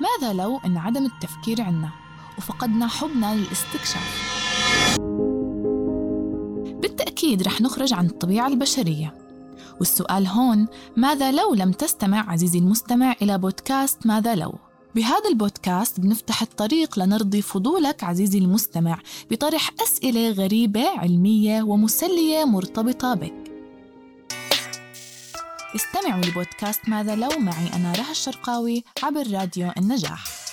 ماذا لو انعدم التفكير عنا وفقدنا حبنا للاستكشاف؟ بالتأكيد رح نخرج عن الطبيعة البشرية. والسؤال هون ماذا لو لم تستمع عزيزي المستمع إلى بودكاست ماذا لو؟ بهذا البودكاست بنفتح الطريق لنرضي فضولك عزيزي المستمع بطرح أسئلة غريبة علمية ومسلية مرتبطة بك. استمعوا لبودكاست ماذا لو؟ معي أنا رها الشرقاوي عبر راديو النجاح.